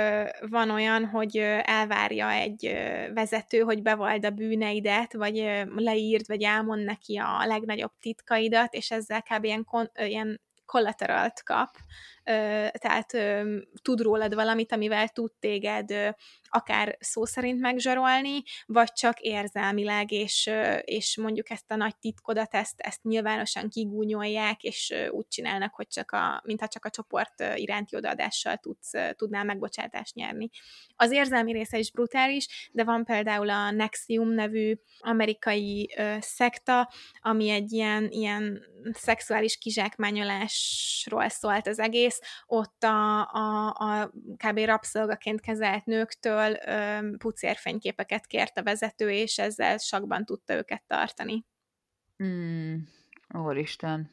van olyan, hogy elvárja egy vezető, hogy bevald a bűneidet, vagy leírd, vagy elmond neki a legnagyobb titkaidat, és ezzel kb. ilyen, kon- ilyen kollateralt kap, tehát tud rólad valamit, amivel tud téged akár szó szerint megzsarolni, vagy csak érzelmileg, és, és mondjuk ezt a nagy titkodat, ezt, ezt nyilvánosan kigúnyolják, és úgy csinálnak, hogy csak a, mintha csak a csoport iránti odaadással tudsz, tudnál megbocsátást nyerni. Az érzelmi része is brutális, de van például a Nexium nevű amerikai ö, szekta, ami egy ilyen, ilyen szexuális kizsákmányolásról szólt az egész, ott a, a, a kb. rabszolgaként kezelt nőktől ö, pucérfényképeket kért a vezető, és ezzel sakban tudta őket tartani. Mm, Úristen.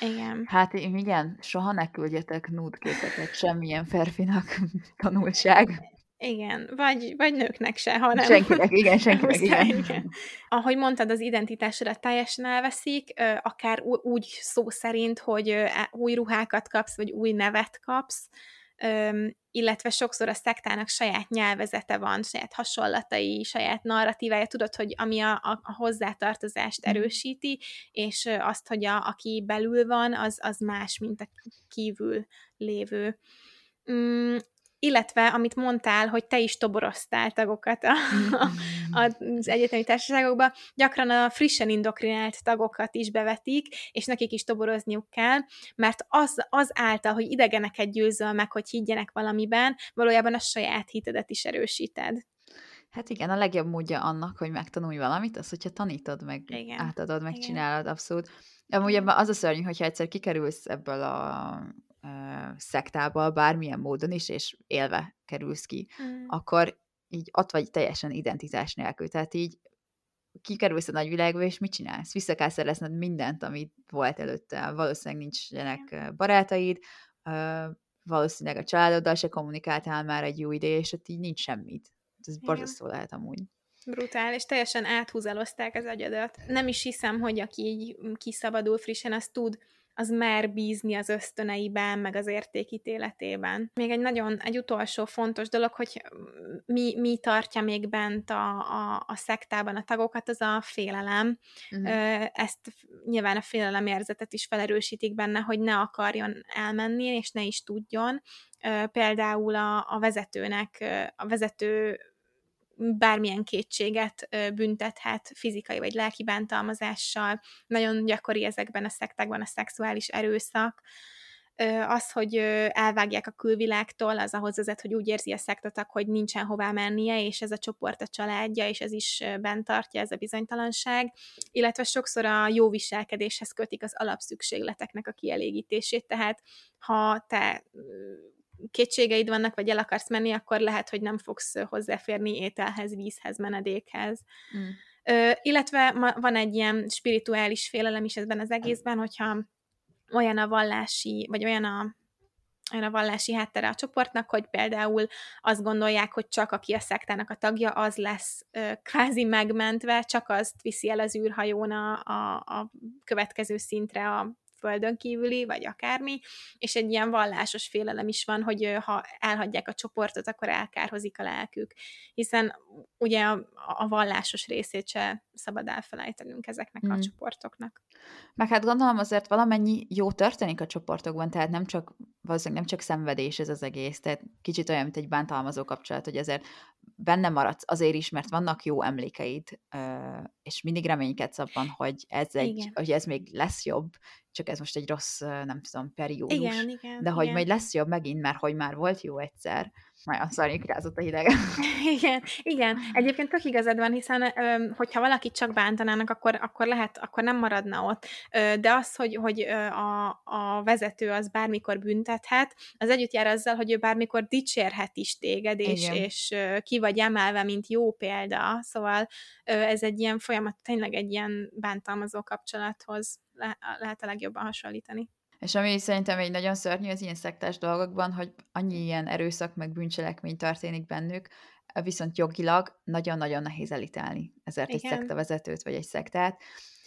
Igen. Hát igen, soha ne küldjetek núdképeket semmilyen ferfinak tanulság. Igen, vagy, vagy nőknek se, hanem... Senkinek, igen, senkinek, igen. igen. Ahogy mondtad, az identitásodat teljesen elveszik, akár úgy szó szerint, hogy e, új ruhákat kapsz, vagy új nevet kapsz, illetve sokszor a szektának saját nyelvezete van, saját hasonlatai, saját narratívája, tudod, hogy ami a, a, a hozzátartozást mhm. erősíti, és azt, hogy a, aki belül van, az, az más, mint a kívül lévő Mm, illetve, amit mondtál, hogy te is toboroztál tagokat a, a, az egyetemi társaságokba, gyakran a frissen indokrinált tagokat is bevetik, és nekik is toborozniuk kell, mert az, az által, hogy idegeneket győzöl meg, hogy higgyenek valamiben, valójában a saját hitedet is erősíted. Hát igen, a legjobb módja annak, hogy megtanulj valamit, az, hogyha tanítod meg, igen. átadod, megcsinálod, abszolút. Amúgy ebben az a szörnyű, hogyha egyszer kikerülsz ebből a szektába, bármilyen módon is, és élve kerülsz ki, mm. akkor így ott vagy teljesen identitás nélkül. Tehát így kikerülsz a nagyvilágba, és mit csinálsz? Vissza kell szerezned mindent, amit volt előtte. Valószínűleg nincsenek barátaid, valószínűleg a családoddal se kommunikáltál már egy jó ideje, és ott így nincs semmit. Ez borzasztó lehet amúgy. Brutál, és teljesen áthúzalozták az agyadat. Nem is hiszem, hogy aki így kiszabadul frissen, az tud az mer bízni az ösztöneiben, meg az értékítéletében. Még egy nagyon, egy utolsó fontos dolog, hogy mi, mi tartja még bent a, a, a szektában a tagokat, az a félelem. Uh-huh. Ezt nyilván a félelem érzetet is felerősítik benne, hogy ne akarjon elmenni, és ne is tudjon. Például a, a vezetőnek, a vezető bármilyen kétséget büntethet fizikai vagy lelki bántalmazással. Nagyon gyakori ezekben a szektákban a szexuális erőszak. Az, hogy elvágják a külvilágtól, az ahhoz vezet, hogy úgy érzi a szektatak, hogy nincsen hová mennie, és ez a csoport a családja, és ez is bent tartja, ez a bizonytalanság. Illetve sokszor a jó viselkedéshez kötik az alapszükségleteknek a kielégítését, tehát ha te kétségeid vannak, vagy el akarsz menni, akkor lehet, hogy nem fogsz hozzáférni ételhez, vízhez, menedékhez. Mm. Ö, illetve ma, van egy ilyen spirituális félelem is ebben az egészben, hogyha olyan a vallási, vagy olyan a olyan a vallási háttere a csoportnak, hogy például azt gondolják, hogy csak aki a szektának a tagja, az lesz ö, kvázi megmentve, csak azt viszi el az űrhajón a, a, a következő szintre a földön kívüli, vagy akármi, és egy ilyen vallásos félelem is van, hogy ha elhagyják a csoportot, akkor elkárhozik a lelkük, hiszen ugye a, a vallásos részét se szabad elfelejtenünk ezeknek mm. a csoportoknak. Meg hát gondolom azért valamennyi jó történik a csoportokban, tehát nem csak, valószínűleg nem csak szenvedés ez az egész, tehát kicsit olyan, mint egy bántalmazó kapcsolat, hogy azért benne maradsz azért is, mert vannak jó emlékeid, és mindig reménykedsz abban, hogy ez, egy, hogy ez még lesz jobb, csak ez most egy rossz, nem tudom, periódus. Igen, igen, de hogy igen. majd lesz jobb megint, mert hogy már volt jó egyszer. Majd szarnyik rázott a hideg. igen, igen. Egyébként tök igazad van, hiszen hogyha valakit csak bántanának, akkor, akkor lehet, akkor nem maradna ott. De az, hogy, hogy a, a vezető az bármikor büntethet, az együtt jár azzal, hogy ő bármikor dicsérhet is téged, és, és ki vagy emelve, mint jó példa. Szóval ez egy ilyen folyamat, tényleg egy ilyen bántalmazó kapcsolathoz le, lehet a legjobban hasonlítani. És ami szerintem egy nagyon szörnyű az ilyen szektás dolgokban, hogy annyi ilyen erőszak meg bűncselekmény történik bennük, viszont jogilag nagyon-nagyon nehéz elítélni ezért Igen. egy szektavezetőt vagy egy szektát.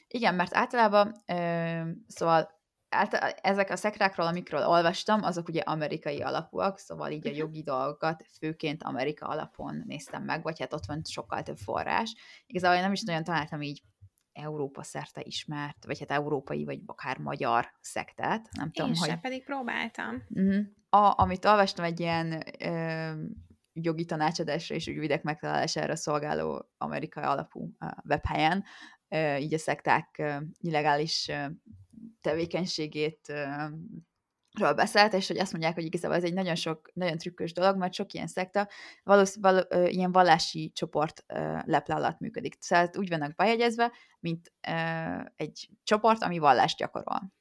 Igen, mert általában, ö, szóval által, ezek a szektákról, amikről olvastam, azok ugye amerikai alapúak, szóval így a mhm. jogi dolgokat főként Amerika alapon néztem meg, vagy hát ott van sokkal több forrás. Igazából én nem is nagyon találtam így Európa szerte ismert, vagy hát európai, vagy akár magyar szektát. Nem Én tudom, hogy... pedig próbáltam. Uh-huh. A, amit olvastam egy ilyen ö, jogi tanácsadásra és ügyvidek megtalálására szolgáló amerikai alapú uh, webhelyen, ö, így a szekták uh, illegális uh, tevékenységét uh, ről beszélt, és hogy azt mondják, hogy igazából ez egy nagyon sok, nagyon trükkös dolog, mert sok ilyen szekta valósz, val, ilyen vallási csoport ö, leple alatt működik. Szóval úgy vannak bejegyezve, mint ö, egy csoport, ami vallást gyakorol.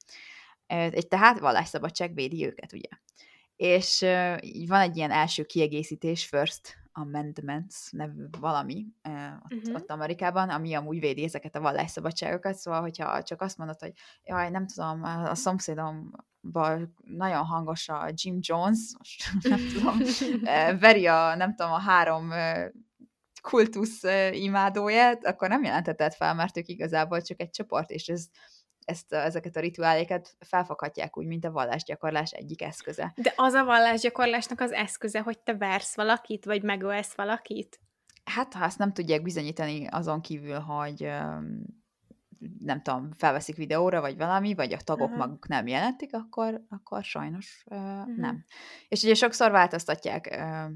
Egy tehát vallásszabadság védi őket, ugye. És ö, van egy ilyen első kiegészítés, first Amendments nevű valami ott, uh-huh. ott Amerikában, ami amúgy védi ezeket a vallásszabadságokat, szóval hogyha csak azt mondod, hogy jaj, nem tudom, a szomszédom nagyon hangos a Jim Jones, most nem tudom, veri a, nem tudom, a három kultusz imádóját, akkor nem jelentetett fel, mert ők igazából csak egy csoport, és ez ezt, ezeket a rituáléket felfoghatják úgy, mint a vallásgyakorlás egyik eszköze. De az a vallásgyakorlásnak az eszköze, hogy te versz valakit, vagy megölsz valakit? Hát, ha ezt nem tudják bizonyítani azon kívül, hogy nem tudom, felveszik videóra, vagy valami, vagy a tagok Aha. maguk nem jelentik, akkor, akkor sajnos uh, Mhm. nem. És ugye sokszor változtatják uh,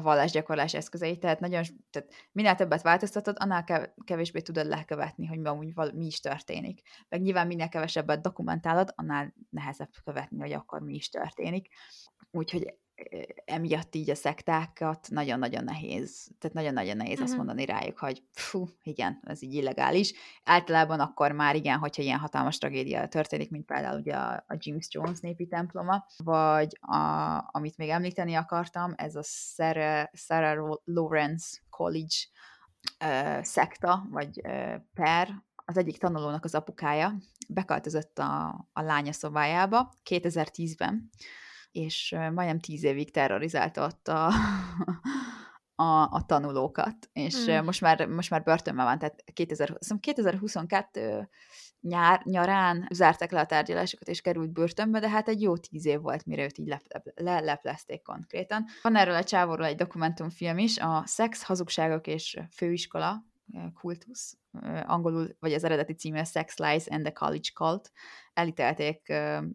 a vallásgyakorlás eszközeit, tehát nagyon, tehát minél többet változtatod, annál kev- kevésbé tudod lekövetni, hogy amúgy val- mi is történik. Meg nyilván minél kevesebbet dokumentálod, annál nehezebb követni, hogy akkor mi is történik. Úgyhogy emiatt így a szektákat nagyon-nagyon nehéz, tehát nagyon-nagyon nehéz uh-huh. azt mondani rájuk, hogy fú, igen, ez így illegális. Általában akkor már igen, hogyha ilyen hatalmas tragédia történik, mint például ugye a, a James Jones népi temploma, vagy a, amit még említeni akartam, ez a Sarah, Sarah Lawrence College uh, szekta, vagy uh, per, az egyik tanulónak az apukája beköltözött a, a lánya szobájába 2010-ben, és majdnem tíz évig terrorizálta ott a, a, a tanulókat, és hmm. most, már, most már börtönben van, tehát 2000, azt hiszem 2022 nyár, nyarán zárták le a tárgyalásokat, és került börtönbe, de hát egy jó tíz év volt, mire őt így lep, le, leplezték konkrétan. Van erről a csávóról egy dokumentumfilm is, a Szex, hazugságok és főiskola, kultusz, angolul, vagy az eredeti címe Sex Lies and the College Cult, elítélték,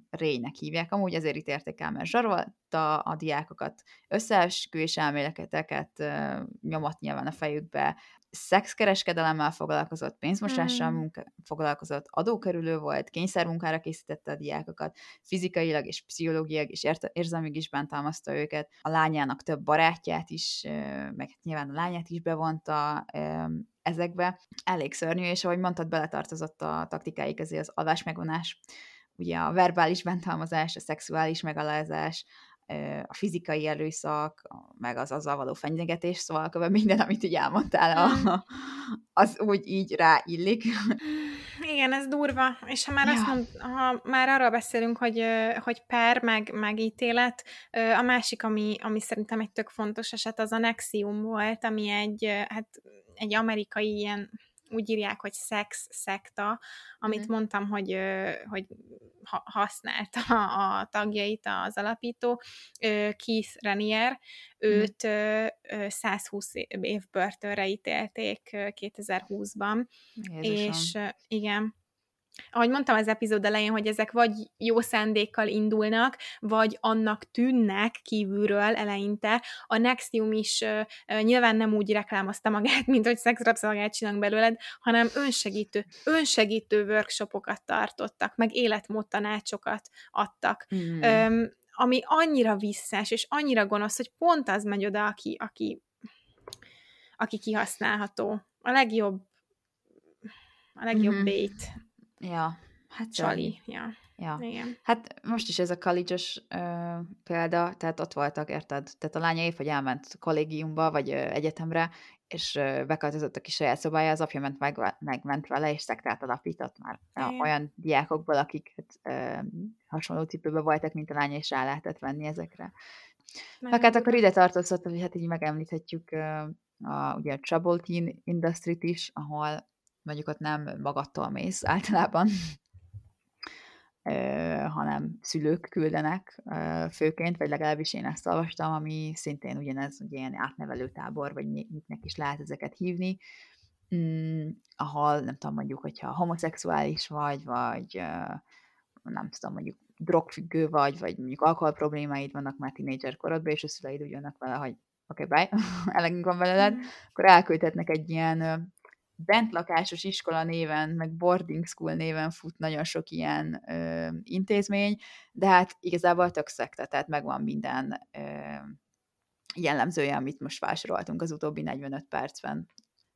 Rénynek hívják, amúgy ezért ítélték el, mert zsarolta a diákokat, összeesküvés elméleteket nyomott nyilván a fejükbe, szexkereskedelemmel foglalkozott, pénzmosással Mm. munka, foglalkozott, adókerülő volt, kényszermunkára készítette a diákokat, fizikailag és pszichológiailag és érte- érzelmileg is bántalmazta őket, a lányának több barátját is, meg nyilván a lányát is bevonta ezekbe. Elég szörnyű, és ahogy mondtad, beletartozott a taktikáik közé az adásmegvonás, ugye a verbális bántalmazás, a szexuális megalázás, a fizikai erőszak, meg az azzal való fenyegetés, szóval akkor minden, amit így elmondtál, a, az úgy így ráillik. Igen, ez durva, és ha már, ja. azt mond, ha már arról beszélünk, hogy, hogy per, meg, meg ítélet, a másik, ami, ami szerintem egy tök fontos eset, az a Nexium volt, ami egy, hát egy amerikai ilyen úgy írják, hogy szex szekta, amit mm. mondtam, hogy, hogy használta a tagjait az alapító, Keith Ranier, őt mm. 120 év börtönre ítélték 2020-ban, Jézusom. és igen, ahogy mondtam az epizód elején, hogy ezek vagy jó szándékkal indulnak, vagy annak tűnnek kívülről eleinte. A Nexium is uh, nyilván nem úgy reklámozta magát, mint hogy szexrabszolgát csinálnak belőled, hanem önsegítő, önsegítő workshopokat tartottak, meg életmód tanácsokat adtak. Mm. Um, ami annyira visszás, és annyira gonosz, hogy pont az megy oda, aki, aki, aki kihasználható. A legjobb a legjobb mm-hmm. bait. Ja, hát Csali, ja. Ja. Igen. Hát most is ez a uh, példa, tehát ott voltak, érted? Tehát a lánya épp, hogy elment kollégiumba, vagy uh, egyetemre, és uh, beköltözött a kis saját szobája, az apja ment meg, megment vele, és szektát alapított már Igen. olyan diákokból, akik hát, uh, hasonló cipőben voltak, mint a lánya, és rá lehetett venni ezekre. Meg hát akkor ide tartozott, hogy hát így megemlíthetjük a, ugye a Trouble Teen Industry-t is, ahol mondjuk ott nem magattól mész általában, hanem szülők küldenek főként, vagy legalábbis én ezt olvastam, ami szintén ugyanez, ugye ilyen átnevelő tábor, vagy mitnek is lehet ezeket hívni, mm, ahol nem tudom, mondjuk, hogyha homoszexuális vagy, vagy nem tudom, mondjuk drogfüggő vagy, vagy mondjuk alkohol problémáid vannak már tínédzser korodban, és a szüleid úgy jönnek vele, hogy oké, okay, bye, elegünk van belőled, mm. akkor elküldhetnek egy ilyen bentlakásos iskola néven, meg boarding school néven fut nagyon sok ilyen ö, intézmény, de hát igazából tök szekte, tehát megvan minden ö, jellemzője, amit most felsoroltunk az utóbbi 45 percben.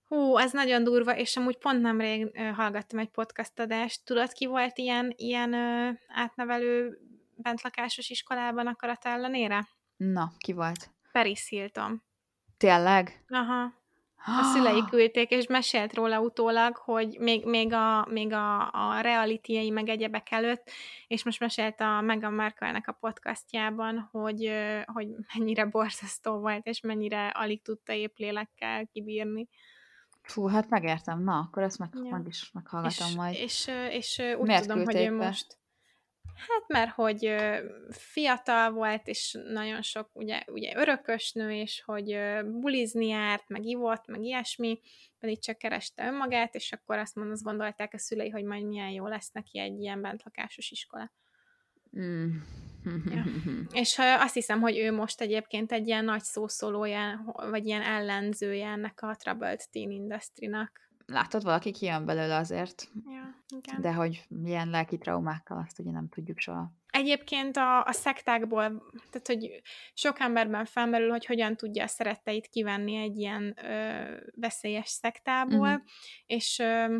Hú, ez nagyon durva, és amúgy pont nemrég ö, hallgattam egy podcast adást. Tudod, ki volt ilyen, ilyen ö, átnevelő bentlakásos iskolában akarat ellenére? Na, ki volt? Paris Hilton. Tényleg? Aha. A szülei küldték, és mesélt róla utólag, hogy még, még, a, még a, a reality meg egyebek előtt, és most mesélt a Meghan Markle-nek a podcastjában, hogy, hogy mennyire borzasztó volt, és mennyire alig tudta épp lélekkel kibírni. Fú, hát megértem. Na, akkor ezt meg, ja. meg is meghallgatom és, majd. És, és, és úgy Miért tudom, hogy ő most... Hát mert hogy fiatal volt, és nagyon sok ugye, ugye örökös nő, és hogy bulizni járt, meg ivott, meg ilyesmi, pedig csak kereste önmagát, és akkor azt mondom, azt gondolták a szülei, hogy majd milyen jó lesz neki egy ilyen bentlakásos iskola. Mm. ja. És azt hiszem, hogy ő most egyébként egy ilyen nagy szószólója, vagy ilyen ellenzője ennek a troubled teen industry-nak látod, valaki kijön belőle azért. Ja, igen. De hogy milyen lelki traumákkal, azt ugye nem tudjuk soha. Egyébként a, a szektákból, tehát hogy sok emberben felmerül, hogy hogyan tudja a szeretteit kivenni egy ilyen ö, veszélyes szektából, uh-huh. és ö,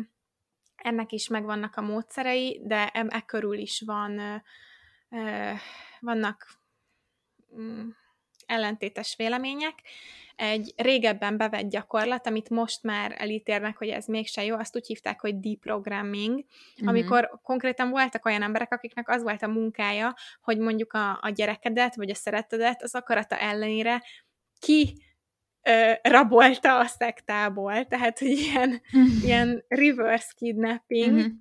ennek is megvannak a módszerei, de e, e körül is van, ö, ö, vannak mm, ellentétes vélemények. Egy régebben bevett gyakorlat, amit most már elítélnek, hogy ez mégse jó, azt úgy hívták, hogy deprogramming, uh-huh. amikor konkrétan voltak olyan emberek, akiknek az volt a munkája, hogy mondjuk a, a gyerekedet, vagy a szeretedet az akarata ellenére ki ö, rabolta a szektából, tehát hogy ilyen, uh-huh. ilyen reverse kidnapping, uh-huh.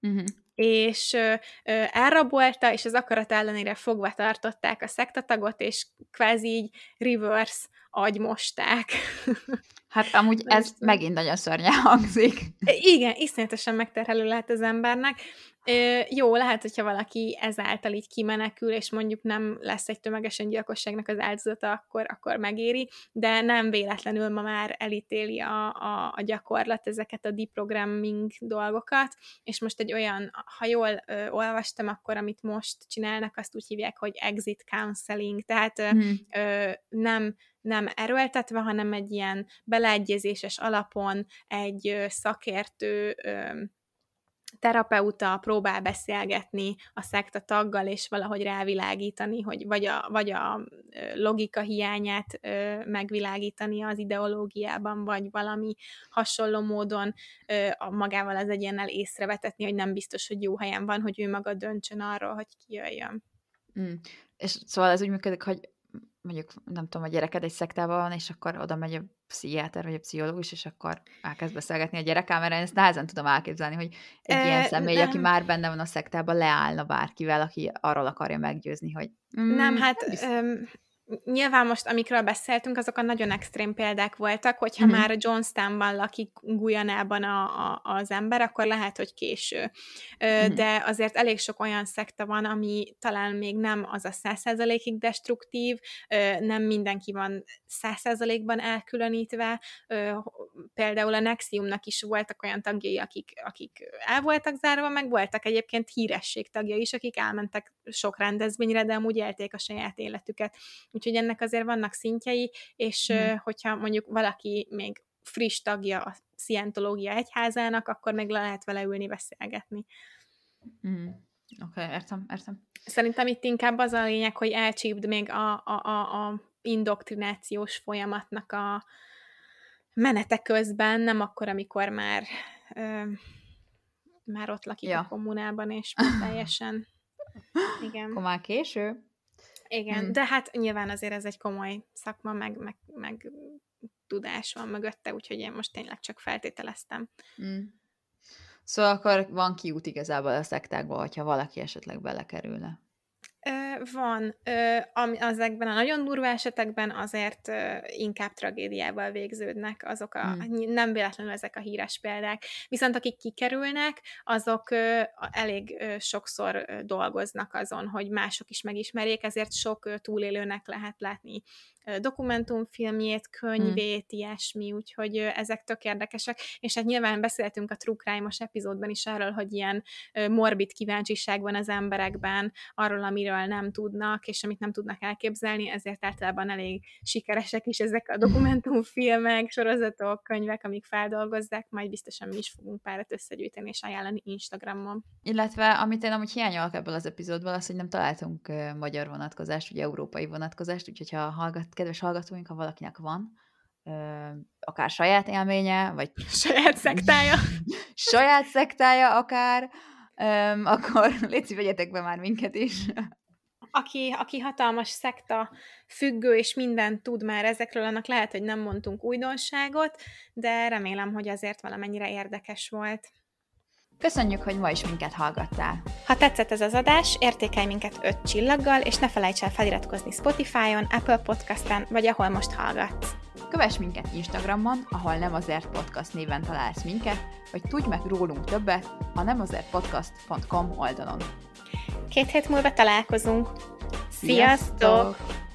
Uh-huh és elrabolta, és az akarat ellenére fogva tartották a szektatagot, és kvázi így reverse agymosták. Hát amúgy ez megint nagyon szörnyen hangzik. Igen, iszonyatosan megterhelő lehet az embernek. Jó, lehet, hogyha valaki ezáltal így kimenekül, és mondjuk nem lesz egy tömegesen gyilkosságnak az áldozata, akkor, akkor megéri, de nem véletlenül ma már elítéli a, a, a gyakorlat ezeket a deprogramming dolgokat, és most egy olyan, ha jól ö, olvastam, akkor amit most csinálnak, azt úgy hívják, hogy exit counseling, tehát hmm. ö, nem nem erőltetve, hanem egy ilyen beleegyezéses alapon egy szakértő terapeuta próbál beszélgetni a szekta taggal, és valahogy rávilágítani, hogy vagy a, vagy a logika hiányát megvilágítani az ideológiában, vagy valami hasonló módon a magával az egyénnel észrevetetni, hogy nem biztos, hogy jó helyen van, hogy ő maga döntsön arról, hogy kijöjjön. Mm. És szóval ez úgy működik, hogy mondjuk, nem tudom, a gyereked egy szektában van, és akkor oda megy a pszichiáter vagy a pszichológus, és akkor elkezd beszélgetni a gyerekkel, mert én ezt nehezen tudom elképzelni, hogy egy e, ilyen személy, nem. aki már benne van a szektában, leállna bárkivel, aki arról akarja meggyőzni, hogy mm, nem, hát nem nyilván most, amikről beszéltünk, azok a nagyon extrém példák voltak, hogyha mm-hmm. már Johnstownban lakik Guyanában a, a, az ember, akkor lehet, hogy késő. Mm-hmm. De azért elég sok olyan szekta van, ami talán még nem az a százszerzalékig destruktív, nem mindenki van százszerzalékban elkülönítve. Például a Nexiumnak is voltak olyan tagjai, akik, akik el voltak zárva, meg voltak egyébként híresség tagjai is, akik elmentek sok rendezvényre, de amúgy élték a saját életüket Úgyhogy ennek azért vannak szintjei, és mm. hogyha mondjuk valaki még friss tagja a szientológia egyházának, akkor még le lehet vele ülni, beszélgetni. Mm. Oké, okay, értem, értem. Szerintem itt inkább az a lényeg, hogy elcsípd még a, a, a, a indoktrinációs folyamatnak a menete közben, nem akkor, amikor már ö, már ott lakik ja. a kommunában, és teljesen igen. Akkor már késő? Igen, hmm. de hát nyilván azért ez egy komoly szakma, meg, meg, meg tudás van mögötte, úgyhogy én most tényleg csak feltételeztem. Hmm. Szóval akkor van kiút igazából a szektákból, hogyha valaki esetleg belekerülne. Van. Ezekben a nagyon durva esetekben azért inkább tragédiával végződnek azok a, hmm. nem véletlenül ezek a híres példák. Viszont akik kikerülnek, azok elég sokszor dolgoznak azon, hogy mások is megismerjék, ezért sok túlélőnek lehet látni dokumentumfilmjét, könyvét, hmm. ilyesmi, úgyhogy ezek tök érdekesek, és hát nyilván beszéltünk a True Crime-os epizódban is arról, hogy ilyen morbid kíváncsiság van az emberekben, arról, amiről nem tudnak, és amit nem tudnak elképzelni, ezért általában elég sikeresek is ezek a dokumentumfilmek, sorozatok, könyvek, amik feldolgozzák, majd biztosan mi is fogunk párat összegyűjteni és ajánlani Instagramon. Illetve, amit én amúgy hiányolok ebből az epizódból, az, hogy nem találtunk magyar vonatkozást, ugye európai vonatkozást, úgyhogy ha hallgat, kedves hallgatóink, ha valakinek van, akár saját élménye, vagy saját szektája, saját szektája akár, akkor légy vegyetek be már minket is. Aki, aki hatalmas szekta függő, és mindent tud már ezekről, annak lehet, hogy nem mondtunk újdonságot, de remélem, hogy azért valamennyire érdekes volt. Köszönjük, hogy ma is minket hallgattál. Ha tetszett ez az adás, értékelj minket 5 csillaggal, és ne felejts el feliratkozni Spotify-on, Apple Podcast-en, vagy ahol most hallgatsz. Kövess minket Instagramon, ahol nem azért podcast néven találsz minket, vagy tudj meg rólunk többet a nemazertpodcast.com oldalon. Két hét múlva találkozunk. Sziasztok! Sziasztok!